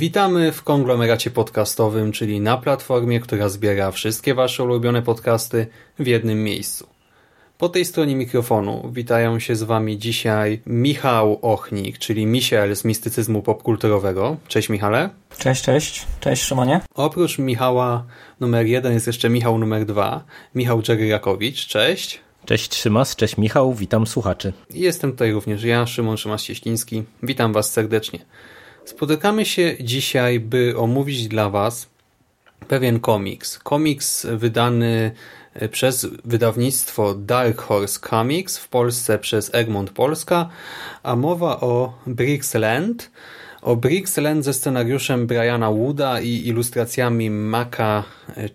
Witamy w konglomeracie podcastowym, czyli na platformie, która zbiera wszystkie Wasze ulubione podcasty w jednym miejscu. Po tej stronie mikrofonu witają się z Wami dzisiaj Michał Ochnik, czyli Misiel z mistycyzmu popkulturowego. Cześć Michale. Cześć, cześć. Cześć Szymonie. Oprócz Michała numer jeden jest jeszcze Michał numer dwa, Michał Dżeryrakowicz. Cześć. Cześć Szymas, cześć Michał, witam słuchaczy. Jestem tutaj również ja, Szymon Szymas-Cieśliński. Witam Was serdecznie. Spotykamy się dzisiaj, by omówić dla Was pewien komiks. Komiks wydany e, przez wydawnictwo Dark Horse Comics, w Polsce przez Egmont Polska, a mowa o Brixland. O Brixland ze scenariuszem Briana Wooda i ilustracjami Maka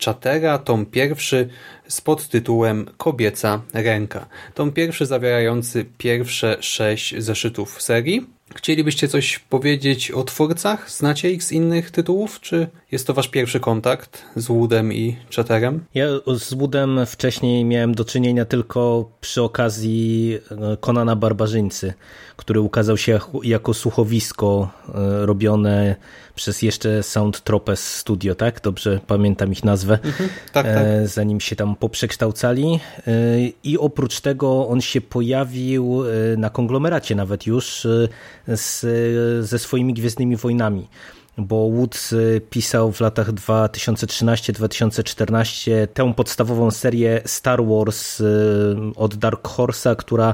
Chatera, tom pierwszy z podtytułem Kobieca ręka. Tom pierwszy zawierający pierwsze sześć zeszytów serii. Chcielibyście coś powiedzieć o twórcach? Znacie ich z innych tytułów? Czy jest to wasz pierwszy kontakt z Woodem i Chatterem? Ja z Woodem wcześniej miałem do czynienia tylko przy okazji e, Konana Barbarzyńcy, który ukazał się jako słuchowisko e, robione przez jeszcze Sound Tropes Studio, tak? Dobrze pamiętam ich nazwę. Mhm, tak, tak. Zanim się tam poprzekształcali. I oprócz tego on się pojawił na konglomeracie nawet już z, ze swoimi Gwiezdnymi Wojnami bo Woods pisał w latach 2013-2014 tę podstawową serię Star Wars od Dark Horse'a, która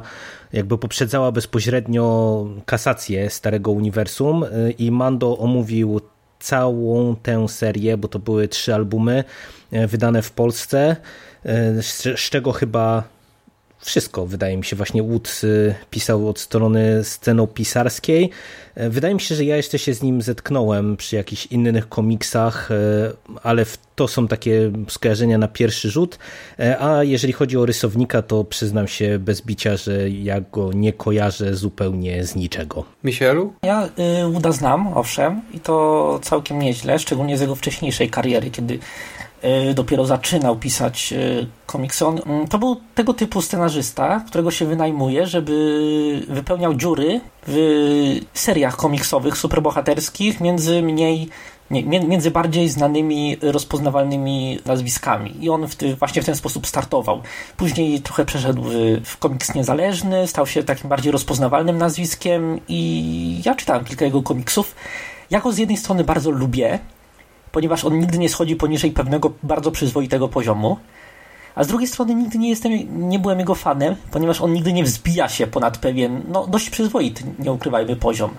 jakby poprzedzała bezpośrednio kasację starego uniwersum i Mando omówił całą tę serię, bo to były trzy albumy wydane w Polsce, z czego chyba wszystko, wydaje mi się, właśnie Wood pisał od strony scenopisarskiej. Wydaje mi się, że ja jeszcze się z nim zetknąłem przy jakichś innych komiksach, ale to są takie skojarzenia na pierwszy rzut. A jeżeli chodzi o rysownika, to przyznam się bez bicia, że ja go nie kojarzę zupełnie z niczego. Michelu? Ja y, Wooda znam, owszem, i to całkiem nieźle, szczególnie z jego wcześniejszej kariery, kiedy dopiero zaczynał pisać komiksy. On, to był tego typu scenarzysta, którego się wynajmuje, żeby wypełniał dziury w seriach komiksowych superbohaterskich między mniej nie, między bardziej znanymi, rozpoznawalnymi nazwiskami. I on w ty, właśnie w ten sposób startował. Później trochę przeszedł w, w komiks niezależny, stał się takim bardziej rozpoznawalnym nazwiskiem i ja czytałem kilka jego komiksów. Ja go z jednej strony bardzo lubię, ponieważ on nigdy nie schodzi poniżej pewnego bardzo przyzwoitego poziomu. A z drugiej strony nigdy nie jestem, nie byłem jego fanem, ponieważ on nigdy nie wzbija się ponad pewien, no dość przyzwoity, nie ukrywajmy, poziom.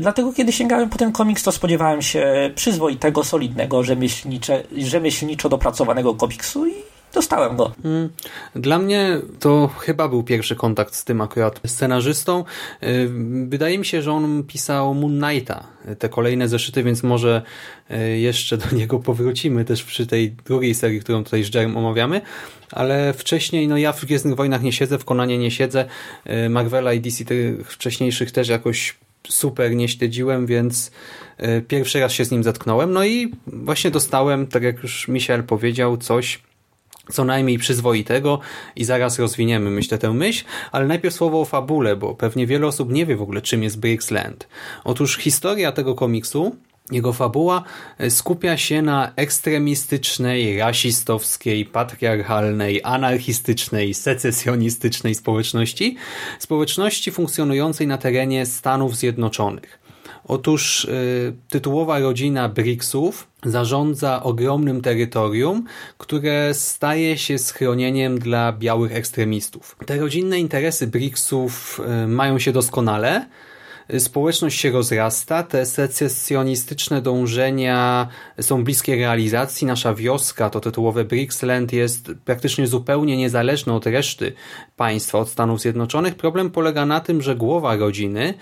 Dlatego kiedy sięgałem po ten komiks, to spodziewałem się przyzwoitego, solidnego, rzemieślniczo dopracowanego komiksu i dostałem go. Dla mnie to chyba był pierwszy kontakt z tym akurat scenarzystą. Wydaje mi się, że on pisał Moon Knighta, te kolejne zeszyty, więc może jeszcze do niego powrócimy też przy tej drugiej serii, którą tutaj z Jerem omawiamy, ale wcześniej, no ja w Gwiezdnych Wojnach nie siedzę, w Konanie nie siedzę, Marvela i DC tych wcześniejszych też jakoś super nie śledziłem, więc pierwszy raz się z nim zetknąłem. No i właśnie dostałem, tak jak już Michel powiedział, coś co najmniej przyzwoitego i zaraz rozwiniemy, myślę, tę myśl, ale najpierw słowo o fabule, bo pewnie wiele osób nie wie w ogóle, czym jest Brixland. Otóż historia tego komiksu jego fabuła skupia się na ekstremistycznej, rasistowskiej, patriarchalnej, anarchistycznej, secesjonistycznej społeczności, społeczności funkcjonującej na terenie Stanów Zjednoczonych. Otóż y, tytułowa rodzina Brixów zarządza ogromnym terytorium, które staje się schronieniem dla białych ekstremistów. Te rodzinne interesy Brixów y, mają się doskonale, społeczność się rozrasta, te secesjonistyczne dążenia są bliskie realizacji. Nasza wioska, to tytułowe Brixland, jest praktycznie zupełnie niezależna od reszty państwa, od Stanów Zjednoczonych. Problem polega na tym, że głowa rodziny,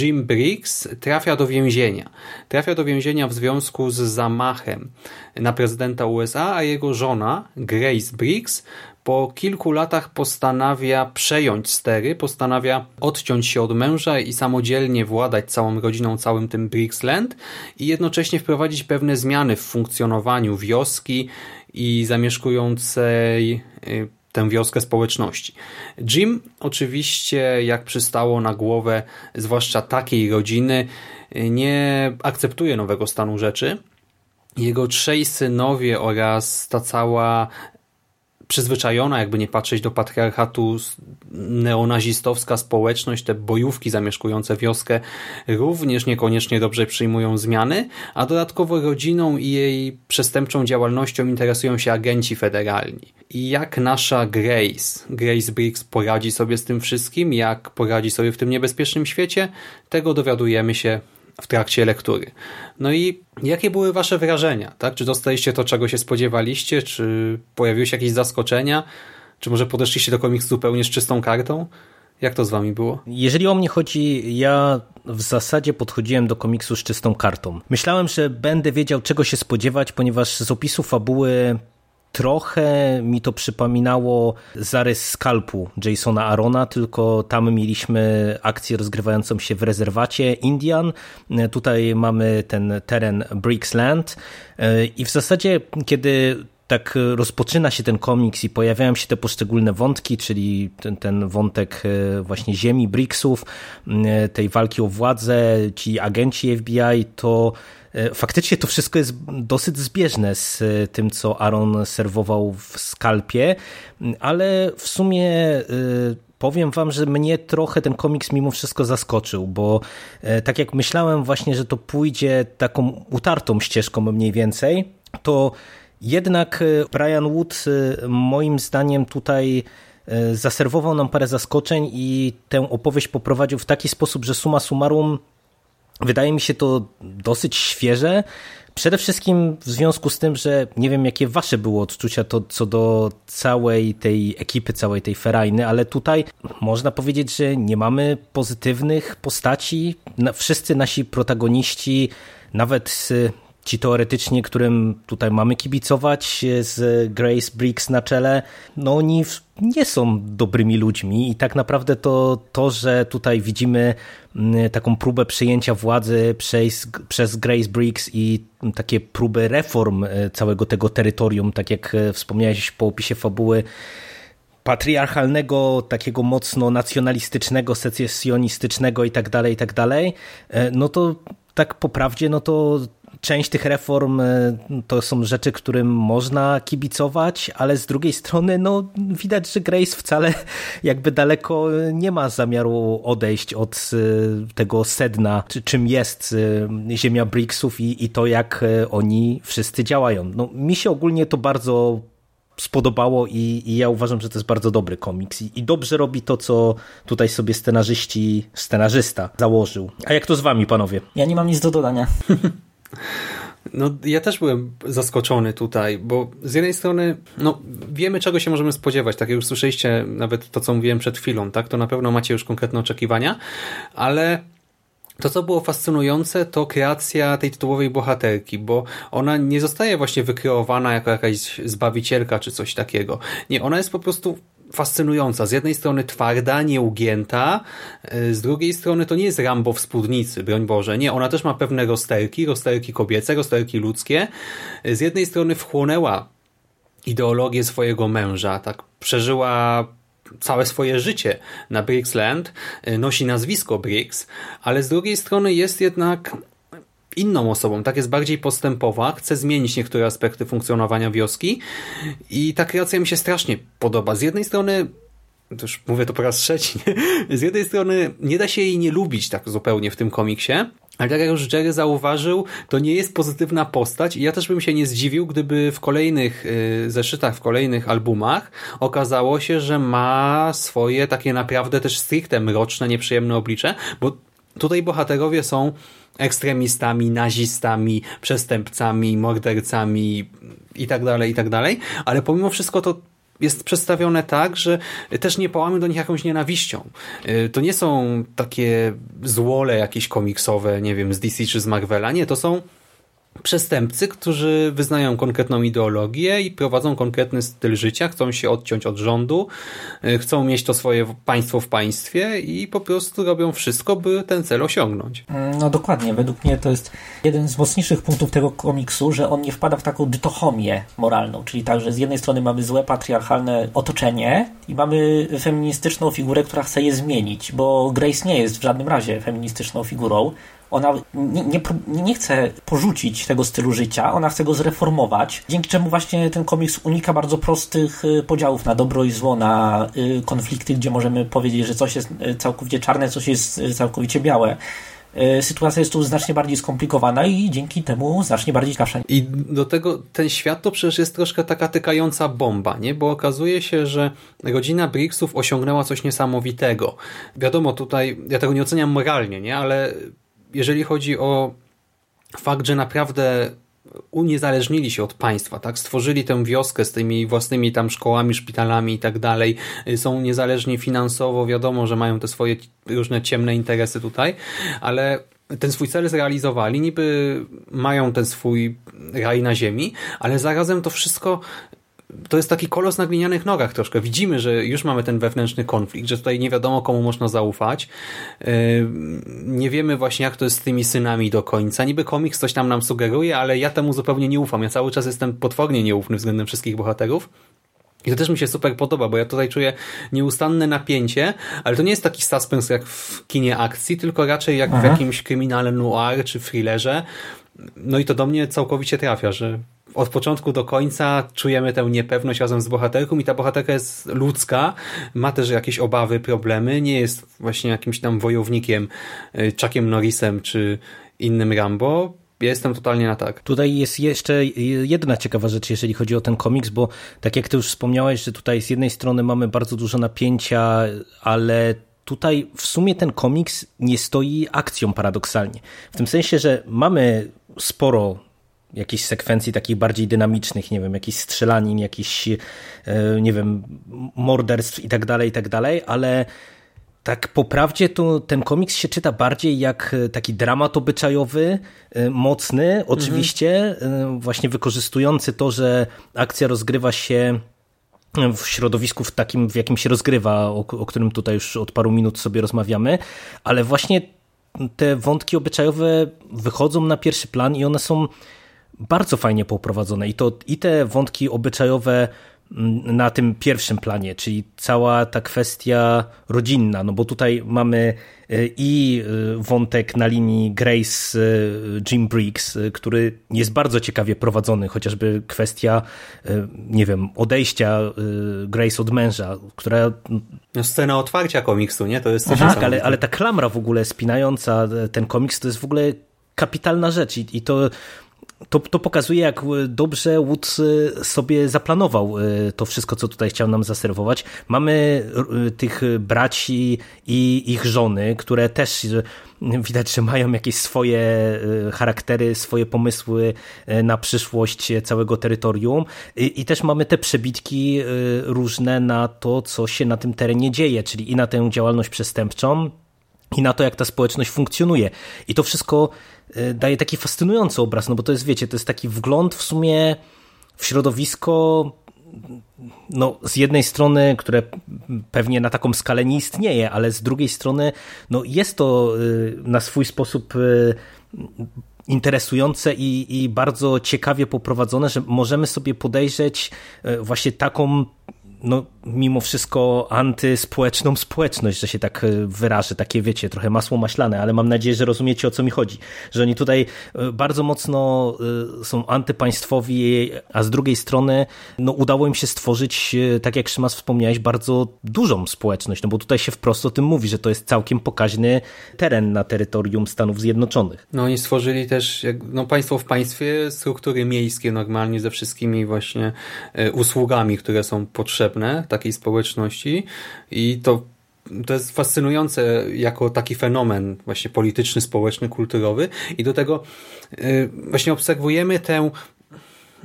Jim Briggs, trafia do więzienia. Trafia do więzienia w związku z zamachem na prezydenta USA, a jego żona, Grace Briggs, po kilku latach postanawia przejąć stery, postanawia odciąć się od męża i samodzielnie władać całą rodziną, całym tym Brixland i jednocześnie wprowadzić pewne zmiany w funkcjonowaniu wioski i zamieszkującej y, tę wioskę społeczności. Jim oczywiście, jak przystało na głowę, zwłaszcza takiej rodziny, y, nie akceptuje nowego stanu rzeczy. Jego trzej synowie oraz ta cała przyzwyczajona, jakby nie patrzeć do patriarchatu, neonazistowska społeczność, te bojówki zamieszkujące wioskę również niekoniecznie dobrze przyjmują zmiany, a dodatkowo rodziną i jej przestępczą działalnością interesują się agenci federalni. I jak nasza Grace, Grace Briggs poradzi sobie z tym wszystkim, jak poradzi sobie w tym niebezpiecznym świecie, tego dowiadujemy się w trakcie lektury. No i jakie były wasze wrażenia? Tak? Czy dostaliście to, czego się spodziewaliście? Czy pojawiły się jakieś zaskoczenia? Czy może podeszliście do komiksu zupełnie z czystą kartą? Jak to z wami było? Jeżeli o mnie chodzi, ja w zasadzie podchodziłem do komiksu z czystą kartą. Myślałem, że będę wiedział, czego się spodziewać, ponieważ z opisu fabuły Trochę mi to przypominało zarys skalpu Jasona Arona, tylko tam mieliśmy akcję rozgrywającą się w rezerwacie Indian. Tutaj mamy ten teren Brixland i w zasadzie kiedy tak rozpoczyna się ten komiks i pojawiają się te poszczególne wątki, czyli ten, ten wątek właśnie ziemi, Brixów, tej walki o władzę, ci agenci FBI, to E, faktycznie to wszystko jest dosyć zbieżne z e, tym, co Aaron serwował w skalpie, ale w sumie e, powiem wam, że mnie trochę ten komiks mimo wszystko zaskoczył, bo tak jak myślałem właśnie, że to pójdzie taką utartą ścieżką mniej więcej, to jednak Brian Wood moim zdaniem tutaj zaserwował nam parę zaskoczeń i tę opowieść poprowadził w taki sposób, że suma summarum Wydaje mi się to dosyć świeże. Przede wszystkim w związku z tym, że nie wiem, jakie wasze było odczucia to, co do całej tej ekipy, całej tej ferajny, ale tutaj można powiedzieć, że nie mamy pozytywnych postaci. Wszyscy nasi protagoniści, nawet ci teoretycznie, którym tutaj mamy kibicować z Grace Briggs na czele, no oni nie są dobrymi ludźmi i tak naprawdę to, to że tutaj widzimy taką próbę przejęcia władzy przez, przez Grace Briggs i takie próby reform e, całego tego terytorium, tak jak e, wspomniałeś po opisie fabuły, patriarchalnego, takiego mocno nacjonalistycznego, secesjonistycznego i tak dalej, i tak dalej, e, no to tak poprawdzie, no to część tych reform e, to są rzeczy, którym można kibicować, ale z drugiej strony no, widać, że Grace wcale jakby daleko nie ma zamiaru odejść od e, tego sedna, czym jest e, ziemia Brixów i, i to, jak oni wszyscy działają. No, mi się ogólnie to bardzo spodobało i, i, ja uważam, że to jest bardzo dobry komiks I, i, dobrze robi to, co tutaj sobie scenarzyści, scenarzysta założył. A jak to z wami, panowie? Ja nie mam nic do dodania. No, ja też byłem zaskoczony tutaj, bo z jednej strony, no, wiemy czego się możemy spodziewać, tak jak już słyszeliście nawet to, co mówiłem przed chwilą, tak, to na pewno macie już konkretne oczekiwania, ale to, co było fascynujące, to kreacja tej tytułowej bohaterki, bo ona nie zostaje właśnie wykreowana jako jakaś zbawicielka czy coś takiego. Nie, ona jest po prostu fascynująca. Z jednej strony twarda, nieugięta, e, z drugiej strony to nie jest Rambo w spódnicy, broń Boże. Nie, ona też ma pewne rozterki, rozterki kobiece, rozterki ludzkie. E, z jednej strony wchłonęła ideologię swojego męża, tak przeżyła całe swoje życie na Brixland, e, nosi nazwisko Briggs, ale z drugiej strony jest jednak inną osobą, tak jest bardziej postępowa, chce zmienić niektóre aspekty funkcjonowania wioski i ta kreacja mi się strasznie podoba. Z jednej strony już mówię to po raz trzeci, nie? z jednej strony nie da się jej nie lubić tak zupełnie w tym komiksie, ale tak jak już Jerry zauważył, to nie jest pozytywna postać i ja też bym się nie zdziwił, gdyby w kolejnych y, zeszytach, w kolejnych albumach okazało się, że ma swoje takie naprawdę też stricte mroczne, nieprzyjemne oblicze, bo Tutaj bohaterowie są ekstremistami, nazistami, przestępcami, mordercami i tak dalej, i tak dalej, ale pomimo wszystko to jest przedstawione tak, że też nie pałamy do nich jakąś nienawiścią. Y, to nie są takie złole jakieś komiksowe, nie wiem, z DC czy z Marvela, nie, to są przestępcy, którzy wyznają konkretną ideologię i prowadzą konkretny styl życia, chcą się odciąć od rządu, y, chcą mieć to swoje państwo w państwie i po prostu robią wszystko, by ten cel osiągnąć. Mm, no dokładnie, według mnie to jest jeden z mocniejszych punktów tego komiksu, że on nie wpada w taką dytochomię moralną, czyli tak, że z jednej strony mamy złe patriarchalne otoczenie i mamy feministyczną figurę, która chce je zmienić, bo Grace nie jest w żadnym razie feministyczną figurą, ona nie, nie, nie, chce porzucić tego stylu życia, ona chce go zreformować, dzięki czemu właśnie ten komiks unika bardzo prostych y, podziałów na dobro i zło, na y, konflikty, gdzie możemy powiedzieć, że coś jest y, całkowicie czarne, coś jest całkowicie białe sytuacja jest tu znacznie bardziej skomplikowana i dzięki temu znacznie bardziej ciekawsza. I do tego ten świat to przecież jest troszkę taka tykająca bomba, nie? Bo okazuje się, że rodzina Brixów osiągnęła coś niesamowitego. Wiadomo, tutaj ja tego nie oceniam moralnie, nie? Ale jeżeli chodzi o fakt, że naprawdę uniezależnili się od państwa, tak? Stworzyli tę wioskę z tymi własnymi tam szkołami, szpitalami i tak dalej. Są niezależni finansowo, wiadomo, że mają te swoje różne ciemne interesy tutaj, ale ten swój cel zrealizowali, niby mają ten swój raj na ziemi, ale zarazem to wszystko to jest taki kolos na glinianych nogach troszkę. Widzimy, że już mamy ten wewnętrzny konflikt, że tutaj nie wiadomo komu można zaufać. Yy, nie wiemy właśnie jak to jest z tymi synami do końca. Niby komiks coś tam nam sugeruje, ale ja temu zupełnie nie ufam. Ja cały czas jestem potwornie nieufny względem wszystkich bohaterów. I to też mi się super podoba, bo ja tutaj czuję nieustanne napięcie, ale to nie jest taki suspense jak w kinie akcji, tylko raczej jak Aha. w jakimś kryminale noir czy thrillerze. No i to do mnie całkowicie trafia, że od początku do końca czujemy tę niepewność razem z bohaterką i ta bohaterka jest ludzka, ma też jakieś obawy, problemy, nie jest właśnie jakimś tam wojownikiem, y, Chuckiem Norrisem czy innym Rambo, jestem totalnie na tak. Tutaj jest jeszcze jedna ciekawa rzecz, jeżeli chodzi o ten komiks, bo tak jak ty już wspomniałeś, że tutaj z jednej strony mamy bardzo dużo napięcia, ale tutaj w sumie ten komiks nie stoi akcją paradoksalnie. W tym sensie, że mamy sporo jakichś sekwencji takich bardziej dynamicznych, nie wiem, jakichś strzelanin, jakichś, e, nie wiem, morderstw i tak dalej, i tak dalej, ale tak po prawdzie to ten komiks się czyta bardziej jak taki dramat obyczajowy, e, mocny, oczywiście, mhm. właśnie wykorzystujący to, że akcja rozgrywa się w środowisku w takim, w jakim się rozgrywa, o, o którym tutaj już od paru minut sobie rozmawiamy, ale właśnie te wątki obyczajowe wychodzą na pierwszy plan i one są bardzo fajnie poprowadzone. I to i te wątki obyczajowe na tym pierwszym planie, czyli cała ta kwestia rodzinna, no bo tutaj mamy e, i e, wątek na linii Grace e, Jim Briggs, który jest bardzo ciekawie prowadzony, chociażby kwestia, nie wiem, odejścia Grace od męża, która... No, scena otwarcia komiksu, nie? To jest coś Tak, ale, ale ta klamra w ogóle spinająca ten komiks to jest w ogóle kapitalna rzecz i, i to to, to pokazuje, jak dobrze Wood e, sobie zaplanował e, to wszystko, co tutaj chciał nam zaserwować. Mamy e, tych braci i ich żony, które też widać, że mają jakieś swoje charaktery, swoje pomysły na przyszłość całego terytorium. I, i też mamy te przebitki różne na to, co się na tym terenie dzieje, czyli i na tę działalność przestępczą, i na to, jak ta społeczność funkcjonuje. I to wszystko e, daje taki fascynujący obraz, no bo to jest, wiecie, to jest taki wgląd w sumie w środowisko no, z jednej strony, które pewnie na taką skalę nie istnieje, ale z drugiej strony no, jest to e, na swój sposób e, interesujące i, i bardzo ciekawie poprowadzone, że możemy sobie podejrzeć właśnie taką no, mimo wszystko antyspołeczną społeczność, że się tak e, wyrażę, takie wiecie, trochę masło maślane, ale mam nadzieję, że rozumiecie o co mi chodzi, że oni tutaj e, bardzo mocno e, są antypaństwowi, a z drugiej strony no, udało im się stworzyć, tak jak Szymas wspomniałeś, bardzo dużą społeczność, no bo tutaj się wprost o tym mówi, że to jest całkiem pokaźny teren na terytorium Stanów Zjednoczonych. No oni stworzyli też no, państwo w państwie, struktury miejskie normalnie ze wszystkimi właśnie usługami, które są potrzebne takiej społeczności i to to jest fascynujące jako taki fenomen właśnie polityczny, społeczny, kulturowy i do tego y, właśnie obserwujemy tę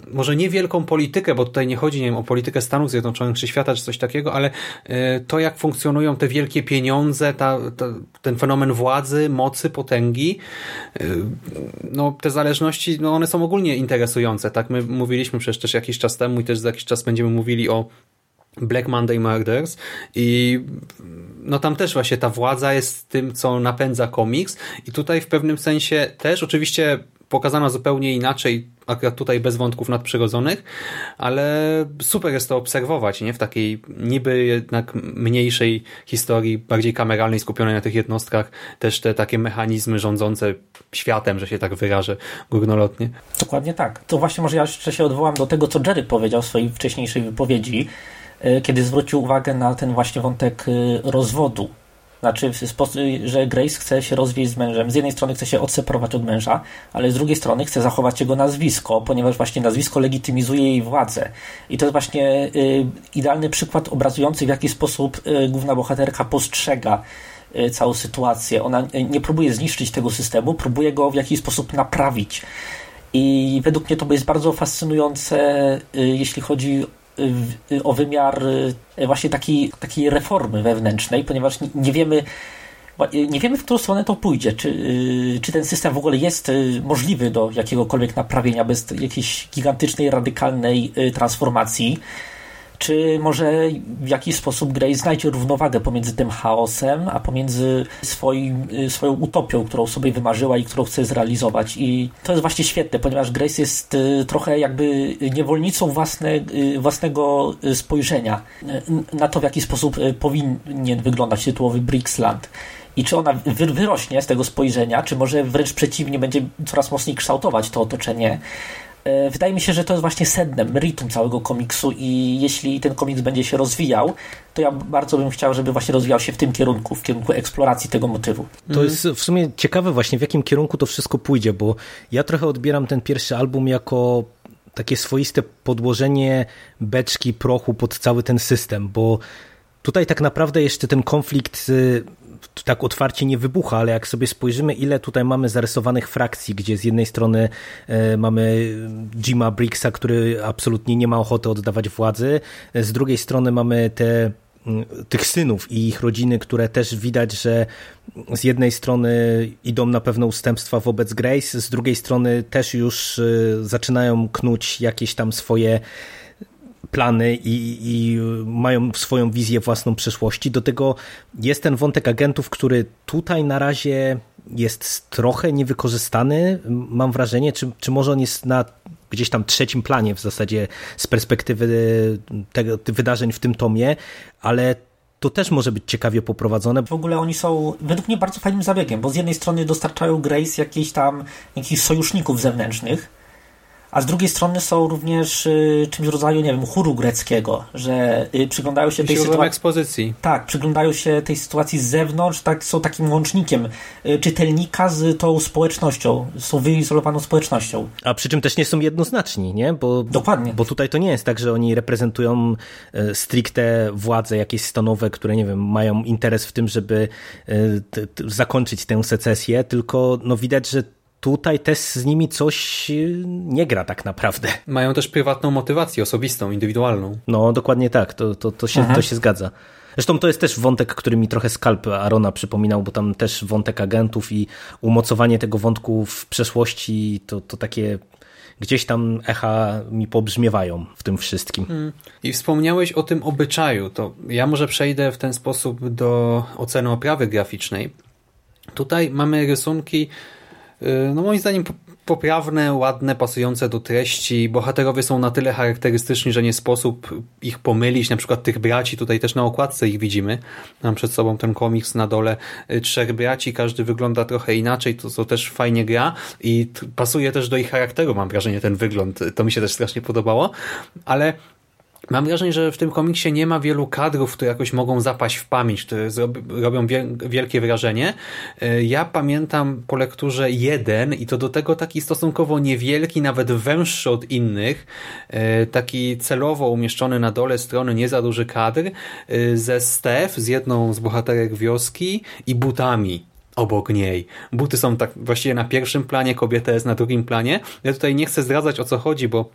może niewielką politykę, bo tutaj nie chodzi nie wiem, o politykę Stanów Zjednoczonych czy świata, czy coś takiego, ale y, to jak funkcjonują te wielkie pieniądze, ta, ta, ten fenomen władzy, mocy, potęgi, y, no te zależności, no one są ogólnie interesujące, tak? My mówiliśmy przecież też jakiś czas temu i też za jakiś czas będziemy mówili o Black Monday Murders i no tam też właśnie ta władza jest tym, co napędza komiks i tutaj w pewnym sensie też oczywiście pokazana zupełnie inaczej, akurat tutaj bez wątków nadprzyrodzonych, ale super jest to obserwować, nie? W takiej niby jednak mniejszej historii, bardziej kameralnej, skupionej na tych jednostkach, też te takie mechanizmy rządzące światem, że się tak wyrażę górnolotnie. Dokładnie tak. To właśnie może ja jeszcze się odwołam do tego, co Jerry powiedział w swojej wcześniejszej wypowiedzi, kiedy zwrócił uwagę na ten właśnie wątek e, rozwodu. Znaczy, że Grace chce się rozwieść z mężem. Z jednej strony chce się odseparować od męża, ale z drugiej strony chce zachować jego nazwisko, ponieważ właśnie nazwisko legitymizuje jej władzę. I to jest właśnie e, idealny przykład obrazujący, w jaki sposób główna bohaterka postrzega całą sytuację. Ona nie próbuje zniszczyć tego systemu, próbuje go w jakiś sposób naprawić. I według mnie to jest bardzo fascynujące, jeśli chodzi o wymiar y, właśnie takiej, takiej reformy wewnętrznej, ponieważ nie wiemy, nie wiemy, w którą stronę to pójdzie. Czy, y, czy ten system w ogóle jest możliwy do jakiegokolwiek naprawienia bez jakiejś gigantycznej, radykalnej transformacji czy może w jakiś sposób Grace znajdzie równowagę pomiędzy tym chaosem, a pomiędzy swoim, y, swoją utopią, którą sobie wymarzyła i którą chce zrealizować. I to jest właśnie świetne, ponieważ Grace jest y, trochę jakby niewolnicą własne, y, własnego spojrzenia na to, w jaki sposób powinien wyglądać tytułowy Brixland. I czy ona wyrośnie z tego spojrzenia, czy może wręcz przeciwnie będzie coraz mocniej kształtować to otoczenie, wydaje mi się, że to jest właśnie sednem, meritum całego komiksu i jeśli ten komiks będzie się rozwijał, to ja bardzo bym chciał, żeby właśnie rozwijał się w tym kierunku, w kierunku eksploracji tego motywu. To jest w sumie ciekawe właśnie, w jakim kierunku to wszystko pójdzie, bo ja trochę odbieram ten pierwszy album jako takie swoiste podłożenie beczki prochu pod cały ten system, bo tutaj tak naprawdę jeszcze ten konflikt tak otwarcie nie wybucha, ale jak sobie spojrzymy, ile tutaj mamy zarysowanych frakcji, gdzie z jednej strony e, mamy Jima Briggsa, który absolutnie nie ma ochoty oddawać władzy, z drugiej strony mamy te tych synów i ich rodziny, które też widać, że z jednej strony idą na pewne ustępstwa wobec Grace, z drugiej strony też już e, zaczynają knuć jakieś tam swoje plany i, i, mają swoją wizję własną przyszłości. Do tego jest ten wątek agentów, który tutaj na razie jest trochę niewykorzystany, mam wrażenie, czy, czy może on jest na gdzieś tam trzecim planie w zasadzie z perspektywy tego, tych wydarzeń w tym tomie, ale to też może być ciekawie poprowadzone. W ogóle oni są według mnie bardzo fajnym zabiegiem, bo z jednej strony dostarczają Grace jakichś tam jakichś sojuszników zewnętrznych, a z drugiej strony są również y, czymś w rodzaju, nie wiem, chóru greckiego, że y, przyglądają się tej sytuacji. ekspozycji. Tak, przyglądają się tej sytuacji z zewnątrz, tak, są takim łącznikiem y, czytelnika z tą społecznością, są wyizolowaną społecznością. A przy czym też nie są jednoznaczni, nie? Bo, Dokładnie. Bo tutaj to nie jest tak, że oni reprezentują stricte władze jakieś stanowe, które, nie wiem, mają interes w tym, żeby zakończyć tę secesję, tylko no widać, że tutaj też z nimi coś y, nie gra tak naprawdę. Mają też prywatną motywację, osobistą, indywidualną. No, dokładnie tak, to, to, to, się, to się zgadza. Zresztą to jest też wątek, który mi trochę skalp Arona przypominał, bo tam też wątek agentów i umocowanie tego wątku w przeszłości to, to takie gdzieś tam echa mi pobrzmiewają w tym wszystkim. Hmm. I wspomniałeś o tym obyczaju, to ja może przejdę w ten sposób do oceny oprawy graficznej. Tutaj mamy rysunki no moim zdaniem poprawne, ładne, pasujące do treści. Bohaterowie są na tyle charakterystyczni, że nie sposób ich pomylić. Na przykład tych braci, tutaj też na okładce ich widzimy. Mam przed sobą ten komiks na dole. Y, trzech braci, każdy wygląda trochę inaczej, to, to też fajnie gra i pasuje też do ich charakteru, mam wrażenie, ten wygląd. To mi się też strasznie podobało. Ale Mam wrażenie, że w tym komiksie nie ma wielu kadrów, które jakoś mogą zapaść w pamięć, które robią wielkie wrażenie. E, ja pamiętam po lekturze jeden i to do tego taki stosunkowo niewielki, nawet węższy od innych, e, taki celowo umieszczony na dole strony, nie za duży kadr, e, ze Stef, z jedną z bohaterek wioski i butami obok niej. Buty są tak właściwie na pierwszym planie, kobieta jest na drugim planie. Ja tutaj nie chcę zdradzać o co chodzi, bo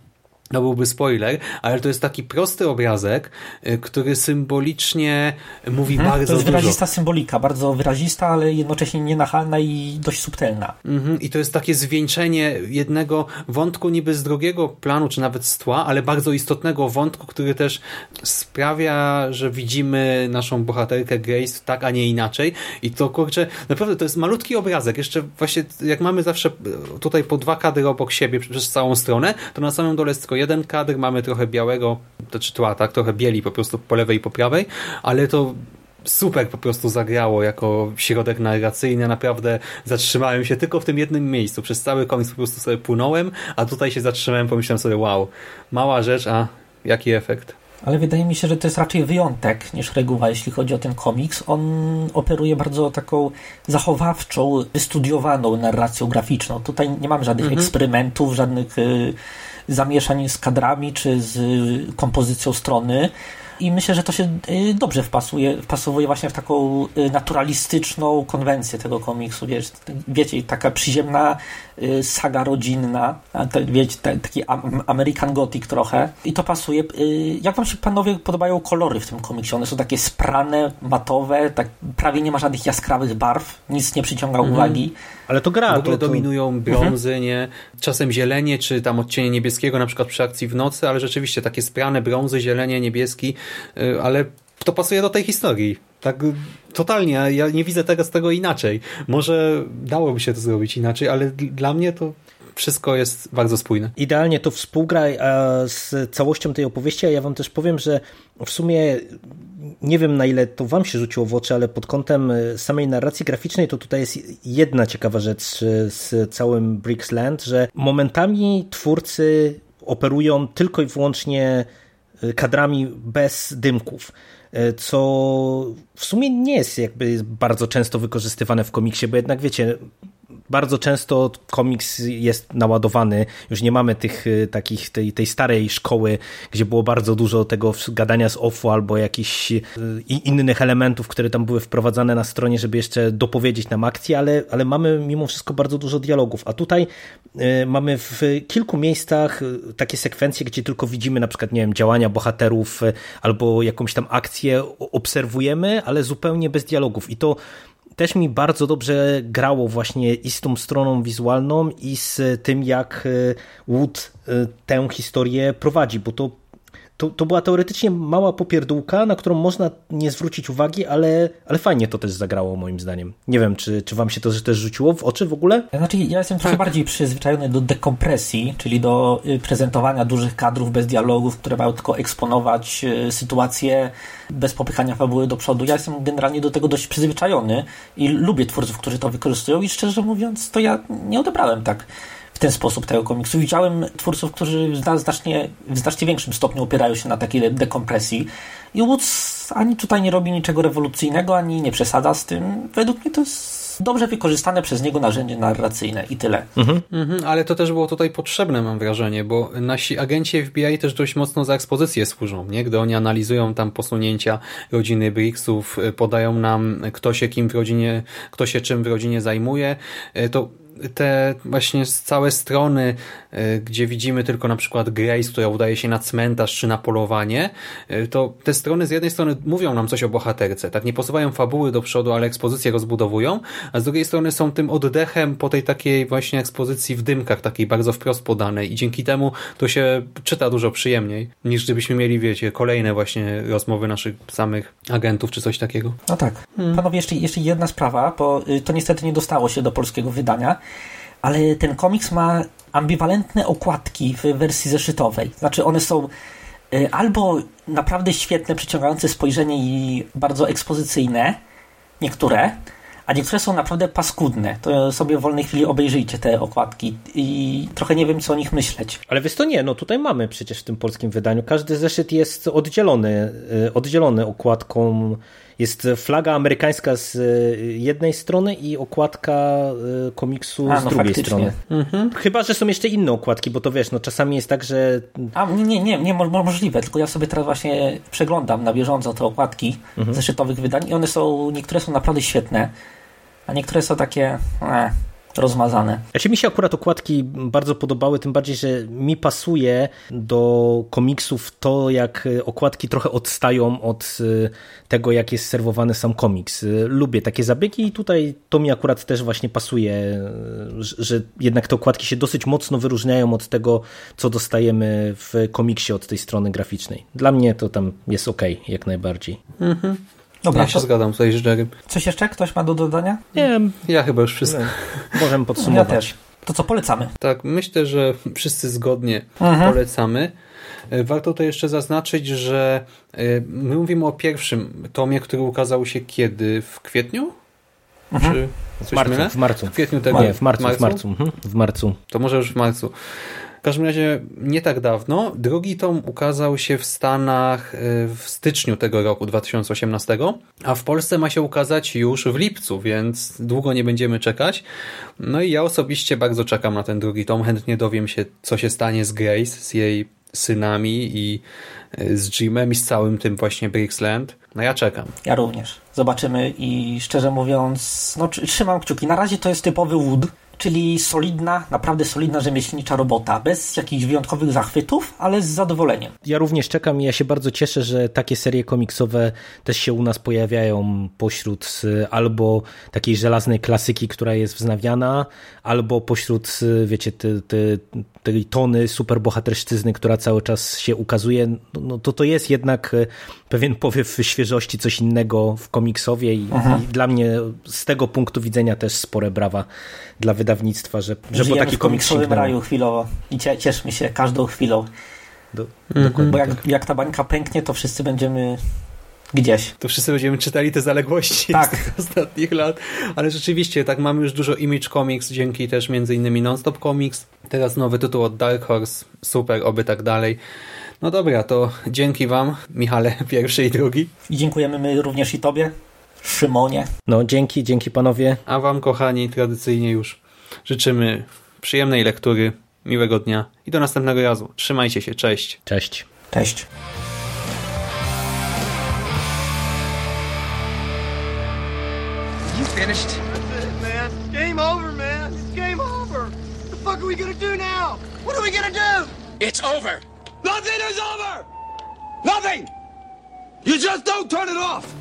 to byłby spoiler, ale to jest taki prosty obrazek, y, który symbolicznie mówi mhm, bardzo dużo. To jest wyrazista dużo. symbolika, bardzo wyrazista, ale jednocześnie nienachalna i dość subtelna. Mhm, I to jest takie zwieńczenie jednego wątku niby z drugiego planu, czy nawet z tła, ale bardzo istotnego wątku, który też sprawia, że widzimy naszą bohaterkę Grace tak, a nie inaczej. I to kurczę, naprawdę to jest malutki obrazek. Jeszcze właśnie jak mamy zawsze tutaj po dwa kadry obok siebie przez całą stronę, to na samym dole jest tylko jeden kadr, mamy trochę białego, to czy tła, tak, trochę bieli po prostu po lewej i po prawej, ale to super po prostu zagrało jako środek narracyjny. Naprawdę zatrzymałem się tylko w tym jednym miejscu. Przez cały komiks po prostu sobie płynąłem, a tutaj się zatrzymałem, pomyślałem sobie, wow, mała rzecz, a jaki efekt. Ale wydaje mi się, że to jest raczej wyjątek niż reguła, jeśli chodzi o ten komiks. On operuje bardzo taką zachowawczą, wystudiowaną narracją graficzną. Tutaj nie mamy żadnych mhm. eksperymentów, żadnych y, zamieszań z kadrami czy z kompozycją strony. I myślę, że to się y, dobrze wpasuje, wpasowuje właśnie w taką y, naturalistyczną konwencję tego komiksu. Wiesz, wiecie, taka przyziemna y, saga rodzinna, wiecie, taki American Gothic trochę. I to pasuje. Jak wam się panowie podobają kolory w tym komiksie? One są takie sprane, matowe, tak prawie nie ma żadnych jaskrawych barw, nic nie przyciąga mhm. uwagi. Ale to gra. W ogóle to, to... dominują brązy, mhm. nie? Czasem zielenie, czy tam odcienie niebieskiego, na przykład przy akcji w nocy, ale rzeczywiście takie sprane brązy, zielenie, niebieski, ale to pasuje do tej historii. Tak totalnie, ja nie widzę tego z tego inaczej. Może dałoby się to zrobić inaczej, ale dla mnie to wszystko jest bardzo spójne. Idealnie to współgra z całością tej opowieści, a ja wam też powiem, że w sumie nie wiem na ile to wam się rzuciło w oczy, ale pod kątem e, samej narracji graficznej to tutaj jest jedna ciekawa rzecz e, z całym Brixland, że momentami twórcy operują tylko i wyłącznie kadrami bez dymków co w sumie nie jest jakby bardzo często wykorzystywane w komiksie, bo jednak wiecie, bardzo często komiks jest naładowany, już nie mamy tych y, takich, tej, tej starej szkoły, gdzie było bardzo dużo tego gadania z offu albo jakichś y, innych elementów, które tam były wprowadzane na stronie, żeby jeszcze dopowiedzieć nam akcję, ale, ale mamy mimo wszystko bardzo dużo dialogów, a tutaj y, mamy w kilku miejscach takie sekwencje, gdzie tylko widzimy na przykład, nie wiem, działania bohaterów albo jakąś tam akcję obserwujemy, ale zupełnie bez dialogów. I to też mi bardzo dobrze grało właśnie i z tą stroną wizualną i z tym, jak e, Wood e, tę historię prowadzi, bo to to, to była teoretycznie mała popierdółka, na którą można nie zwrócić uwagi, ale, ale fajnie to też zagrało moim zdaniem. Nie wiem, czy, czy wam się to też rzuciło w oczy w ogóle? Znaczy, ja jestem trochę tak. bardziej przyzwyczajony do dekompresji, czyli do y, prezentowania dużych kadrów bez dialogów, które mają tylko eksponować y, sytuację bez popychania fabuły do przodu. Ja jestem generalnie do tego dość przyzwyczajony i lubię twórców, którzy to wykorzystują i szczerze mówiąc, to ja nie odebrałem tak ten sposób tego komiksu. Widziałem twórców, którzy w znacznie, w znacznie większym stopniu opierają się na takiej dekompresji i Woods ani tutaj nie robi niczego rewolucyjnego, ani nie przesada z tym. Według mnie to jest dobrze wykorzystane przez niego narzędzie narracyjne i tyle. Mhm. Mhm, ale to też było tutaj potrzebne, mam wrażenie, bo nasi agenci FBI też dość mocno za ekspozycję służą, nie? Gdy oni analizują tam posunięcia rodziny Brixów, podają nam, kto się kim w rodzinie, kto się czym w rodzinie zajmuje, to te właśnie całe strony, e, gdzie widzimy tylko na przykład Grace, która udaje się na cmentarz czy na polowanie, e, to te strony z jednej strony mówią nam coś o bohaterce, tak nie posuwają fabuły do przodu, ale ekspozycję rozbudowują, a z drugiej strony są tym oddechem po tej takiej właśnie ekspozycji w dymkach, takiej bardzo wprost podanej i dzięki temu to się czyta dużo przyjemniej, niż gdybyśmy mieli, wiecie, kolejne właśnie rozmowy naszych samych agentów czy coś takiego. No tak. Hmm. Panowie, jeszcze, jeszcze jedna sprawa, bo y, to niestety nie dostało się do polskiego wydania ale ten komiks ma ambiwalentne okładki w wersji zeszytowej. Znaczy one są y, albo naprawdę świetne, przyciągające spojrzenie i bardzo ekspozycyjne, niektóre, a niektóre są naprawdę paskudne. To sobie w wolnej chwili obejrzyjcie te okładki i trochę nie wiem, co o nich myśleć. Ale wiesz to nie, no tutaj mamy przecież w tym polskim wydaniu. Każdy zeszyt jest oddzielony, y, oddzielony okładką. Jest flaga amerykańska z y, jednej strony i okładka y, komiksu A, z no drugiej faktycznie. strony. Chyba, że są jeszcze inne okładki, bo to wiesz, no czasami jest tak, że A nie, nie, nie, nie mo- mo- możliwe, tylko ja sobie teraz właśnie przeglądam na bieżąco te okładki Mhm. zeszytowych wydań i one są, niektóre są naprawdę świetne, a niektóre są takie e, rozmazane. Znaczy mi się akurat okładki bardzo podobały, tym bardziej, że mi pasuje do komiksów to, jak y, okładki trochę odstają od y, tego, jak jest serwowany sam komiks. Y, Lubię takie zabiegi i tutaj to mi akurat też właśnie pasuje, że- że jednak te okładki się dosyć mocno wyróżniają od tego, co dostajemy w komiksie od tej strony graficznej. Dla mnie to tam jest ok, jak najbardziej. Dobra, Ja się to, zgadzam tutaj z Jerem. coś jeszcze ktoś ma do dodania? Nie wiem, Ja chyba już wszystko. możemy Ja podsumować. też. To co, polecamy? Tak, myślę, że wszyscy zgodnie Mhm. polecamy. E, Warto to jeszcze zaznaczyć, że e, my mówimy o pierwszym tomie, który ukazał się kiedy? W kwietniu? Czy coś W marcu, w marcu. W kwietniu tego? Nie, w marcu, w marcu. Mhm, w marcu. To może już w marcu. W każdym razie nie tak dawno. Drugi tom ukazał się w Stanach e, w styczniu tego roku, 2018, a w Polsce ma się ukazać już w lipcu, więc długo nie będziemy czekać. No i ja osobiście bardzo czekam na ten drugi tom. Chętnie dowiem się, co się stanie z Grace, z jej synami i e, z Jimem i z całym tym właśnie Brixland. No ja czekam. Ja również. Zobaczymy i szczerze mówiąc, no tr- trzymam kciuki. Na razie to jest typowy Wood, czyli solidna, naprawdę solidna rzemieślnicza robota, bez jakichś wyjątkowych zachwytów, ale z zadowoleniem. Ja również czekam i ja się bardzo cieszę, że takie serie komiksowe też się u nas pojawiają pośród y, albo takiej żelaznej klasyki, która jest wznawiana, albo pośród, y, wiecie, te, te, tej tony superbohaterszczyzny, która cały czas się ukazuje. No, no to to jest jednak y, pewien powiew świeżości, coś innego w komiksowie i, i dla mnie z tego punktu widzenia też spore brawa dla wydawnictwa, że, że po taki komiks komiksowym sięgnęło. raju chwilowo i cie, cieszmy się każdą chwilą, Do, bo jak, jak ta bańka pęknie, to wszyscy będziemy gdzieś. To wszyscy będziemy czytali te zaległości Tak. z tych ostatnich lat, ale rzeczywiście tak mamy już dużo Image Comics, dzięki też między innymi Nonstop Comics, teraz nowy tytuł od Dark Horse, super, oby tak dalej. No dobra, to dzięki wam, Michale, pierwszy i drugi, I dziękujemy my również i Tobie, Szymonie. No dzięki, dzięki panowie. a wam kochani, tradycyjnie już życzymy przyjemnej lektury, miłego dnia i do następnego razu. Trzymajcie się, cześć. Cześć. Cześć. You finished? That's it, man. Game over, man. It's game over. What the fuck are we gonna do now? What are we gonna do? It's over. Nothing is over! Nothing! You just don't turn it off!